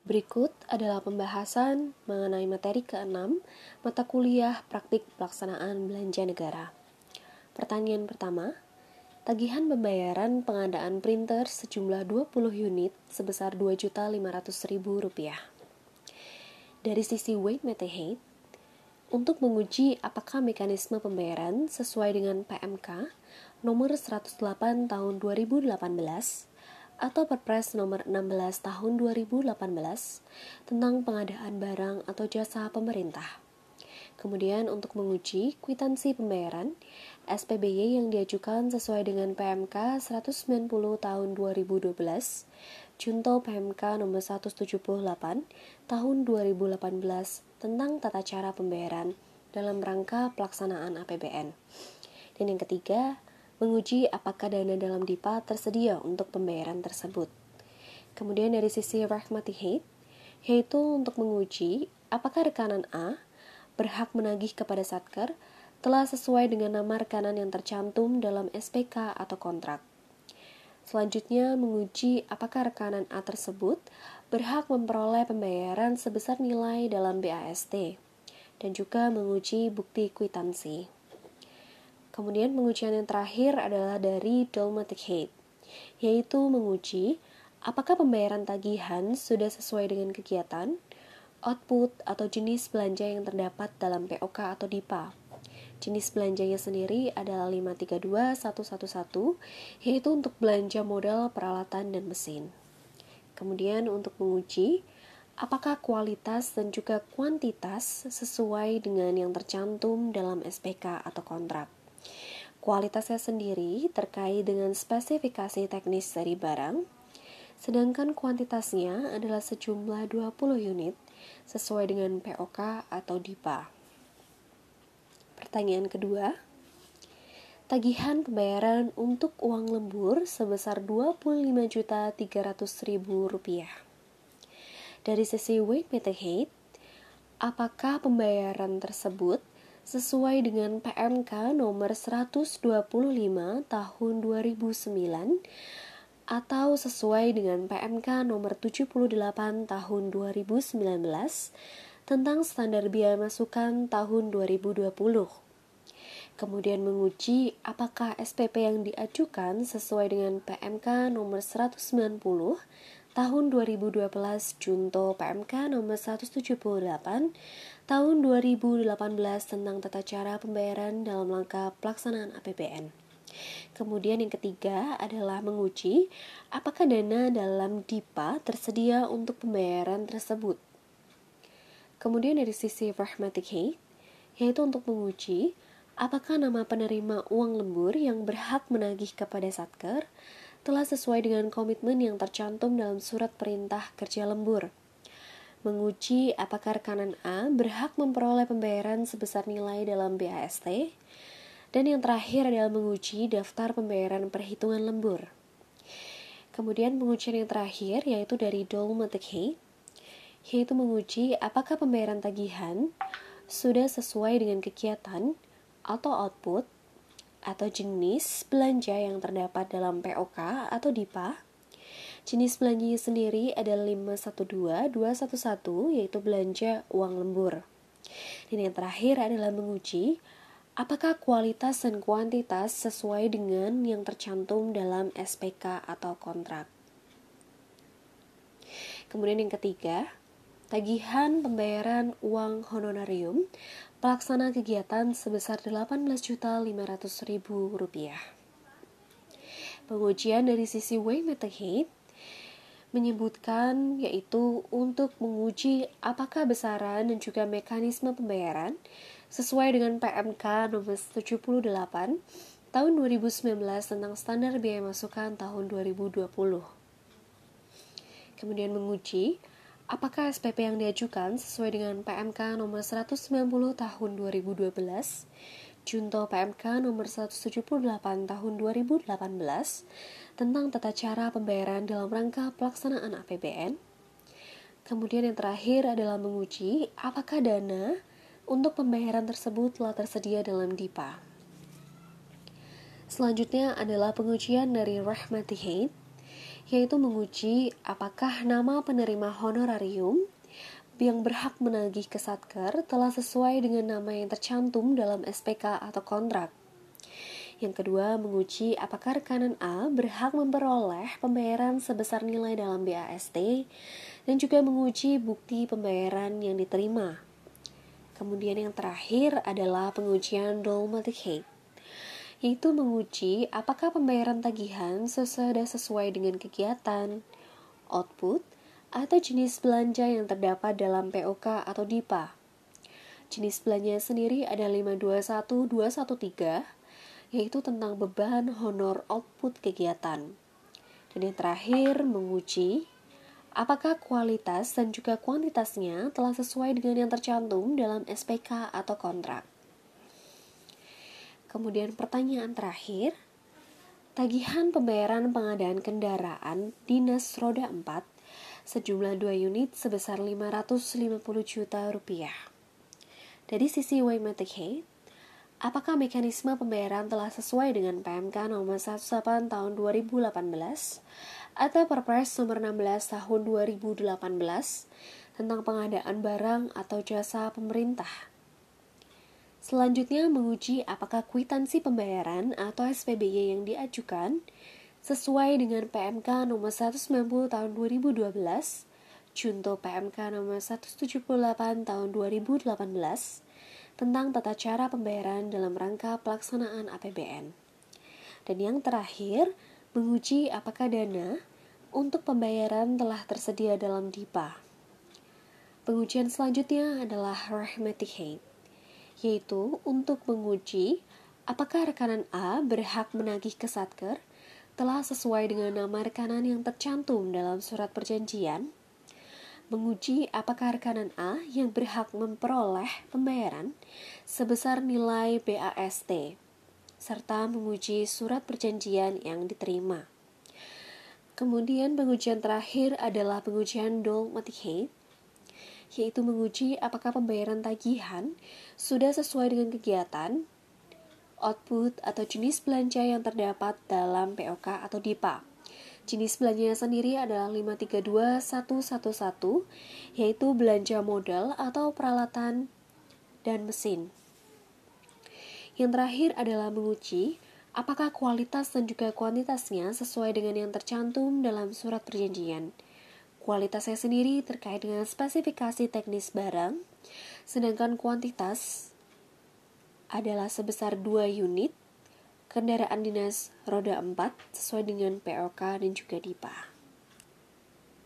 Berikut adalah pembahasan mengenai materi ke-6 mata kuliah praktik pelaksanaan belanja negara. Pertanyaan pertama, tagihan pembayaran pengadaan printer sejumlah 20 unit sebesar Rp2.500.000. Dari sisi method height, untuk menguji apakah mekanisme pembayaran sesuai dengan PMK nomor 108 tahun 2018 atau Perpres nomor 16 tahun 2018 tentang pengadaan barang atau jasa pemerintah. Kemudian untuk menguji kwitansi pembayaran, SPBY yang diajukan sesuai dengan PMK 190 tahun 2012, Junto PMK nomor 178 tahun 2018 tentang tata cara pembayaran dalam rangka pelaksanaan APBN. Dan yang ketiga, menguji apakah dana dalam DIPA tersedia untuk pembayaran tersebut. Kemudian dari sisi rahmati hate, yaitu untuk menguji apakah rekanan A berhak menagih kepada Satker telah sesuai dengan nama rekanan yang tercantum dalam SPK atau kontrak. Selanjutnya, menguji apakah rekanan A tersebut berhak memperoleh pembayaran sebesar nilai dalam BAST, dan juga menguji bukti kwitansi. Kemudian pengujian yang terakhir adalah dari Dolmatic Hate, yaitu menguji apakah pembayaran tagihan sudah sesuai dengan kegiatan, output, atau jenis belanja yang terdapat dalam POK atau DIPA. Jenis belanjanya sendiri adalah 532111, yaitu untuk belanja modal, peralatan, dan mesin. Kemudian untuk menguji apakah kualitas dan juga kuantitas sesuai dengan yang tercantum dalam SPK atau kontrak. Kualitasnya sendiri terkait dengan spesifikasi teknis dari barang, sedangkan kuantitasnya adalah sejumlah 20 unit sesuai dengan POK atau DIPA. Pertanyaan kedua, tagihan pembayaran untuk uang lembur sebesar Rp25.300.000. Dari sisi weight method height, apakah pembayaran tersebut sesuai dengan PMK nomor 125 tahun 2009 atau sesuai dengan PMK nomor 78 tahun 2019 tentang standar biaya masukan tahun 2020. Kemudian menguji apakah SPP yang diajukan sesuai dengan PMK nomor 190 tahun 2012 Junto PMK nomor 178 tahun 2018 tentang tata cara pembayaran dalam langkah pelaksanaan APBN. Kemudian yang ketiga adalah menguji apakah dana dalam DIPA tersedia untuk pembayaran tersebut. Kemudian dari sisi pragmatic hate, yaitu untuk menguji apakah nama penerima uang lembur yang berhak menagih kepada Satker telah sesuai dengan komitmen yang tercantum dalam surat perintah kerja lembur menguji apakah rekanan A berhak memperoleh pembayaran sebesar nilai dalam BAST, dan yang terakhir adalah menguji daftar pembayaran perhitungan lembur. Kemudian pengujian yang terakhir yaitu dari Dolmatic Hay, yaitu menguji apakah pembayaran tagihan sudah sesuai dengan kegiatan atau output atau jenis belanja yang terdapat dalam POK atau DIPA Jenis belanjanya sendiri adalah 512, 211 yaitu belanja uang lembur. Dan yang terakhir adalah menguji apakah kualitas dan kuantitas sesuai dengan yang tercantum dalam SPK atau kontrak. Kemudian yang ketiga, tagihan pembayaran uang honorarium pelaksana kegiatan sebesar Rp18.500.000. Pengujian dari sisi way method menyebutkan yaitu untuk menguji apakah besaran dan juga mekanisme pembayaran sesuai dengan PMK nomor 78 tahun 2019 tentang standar biaya masukan tahun 2020. Kemudian menguji apakah SPP yang diajukan sesuai dengan PMK nomor 190 tahun 2012 Junto PMK nomor 178 tahun 2018 tentang tata cara pembayaran dalam rangka pelaksanaan APBN. Kemudian yang terakhir adalah menguji apakah dana untuk pembayaran tersebut telah tersedia dalam DIPA. Selanjutnya adalah pengujian dari Rahmati Haid, yaitu menguji apakah nama penerima honorarium yang berhak menagih ke Satker telah sesuai dengan nama yang tercantum dalam SPK atau kontrak. Yang kedua, menguji apakah rekanan A berhak memperoleh pembayaran sebesar nilai dalam BAST dan juga menguji bukti pembayaran yang diterima. Kemudian yang terakhir adalah pengujian Dolmatic Hate yaitu menguji apakah pembayaran tagihan sudah sesuai dengan kegiatan, output, atau jenis belanja yang terdapat dalam POK atau DIPA. Jenis belanja sendiri ada 521213, yaitu tentang beban honor output kegiatan. Dan yang terakhir, menguji apakah kualitas dan juga kuantitasnya telah sesuai dengan yang tercantum dalam SPK atau kontrak. Kemudian pertanyaan terakhir, tagihan pembayaran pengadaan kendaraan dinas roda 4 sejumlah 2 unit sebesar 550 juta rupiah. Dari sisi Waymatic apakah mekanisme pembayaran telah sesuai dengan PMK nomor 18 tahun 2018 atau Perpres nomor 16 tahun 2018 tentang pengadaan barang atau jasa pemerintah? Selanjutnya menguji apakah kwitansi pembayaran atau SPBY yang diajukan sesuai dengan PMK nomor 190 tahun 2012, Junto PMK nomor 178 tahun 2018 tentang tata cara pembayaran dalam rangka pelaksanaan APBN. Dan yang terakhir, menguji apakah dana untuk pembayaran telah tersedia dalam DIPA. Pengujian selanjutnya adalah Rahmatic Hate, yaitu untuk menguji apakah rekanan A berhak menagih ke Satker telah sesuai dengan nama rekanan yang tercantum dalam surat perjanjian, menguji apakah rekanan A yang berhak memperoleh pembayaran sebesar nilai BAST, serta menguji surat perjanjian yang diterima. Kemudian pengujian terakhir adalah pengujian dogmatic hate, yaitu menguji apakah pembayaran tagihan sudah sesuai dengan kegiatan output atau jenis belanja yang terdapat dalam POK atau DIPA. Jenis belanjanya sendiri adalah 532111, yaitu belanja modal atau peralatan dan mesin. Yang terakhir adalah menguji apakah kualitas dan juga kuantitasnya sesuai dengan yang tercantum dalam surat perjanjian. Kualitasnya sendiri terkait dengan spesifikasi teknis barang, sedangkan kuantitas adalah sebesar 2 unit kendaraan dinas roda 4 sesuai dengan POK dan juga DIPA.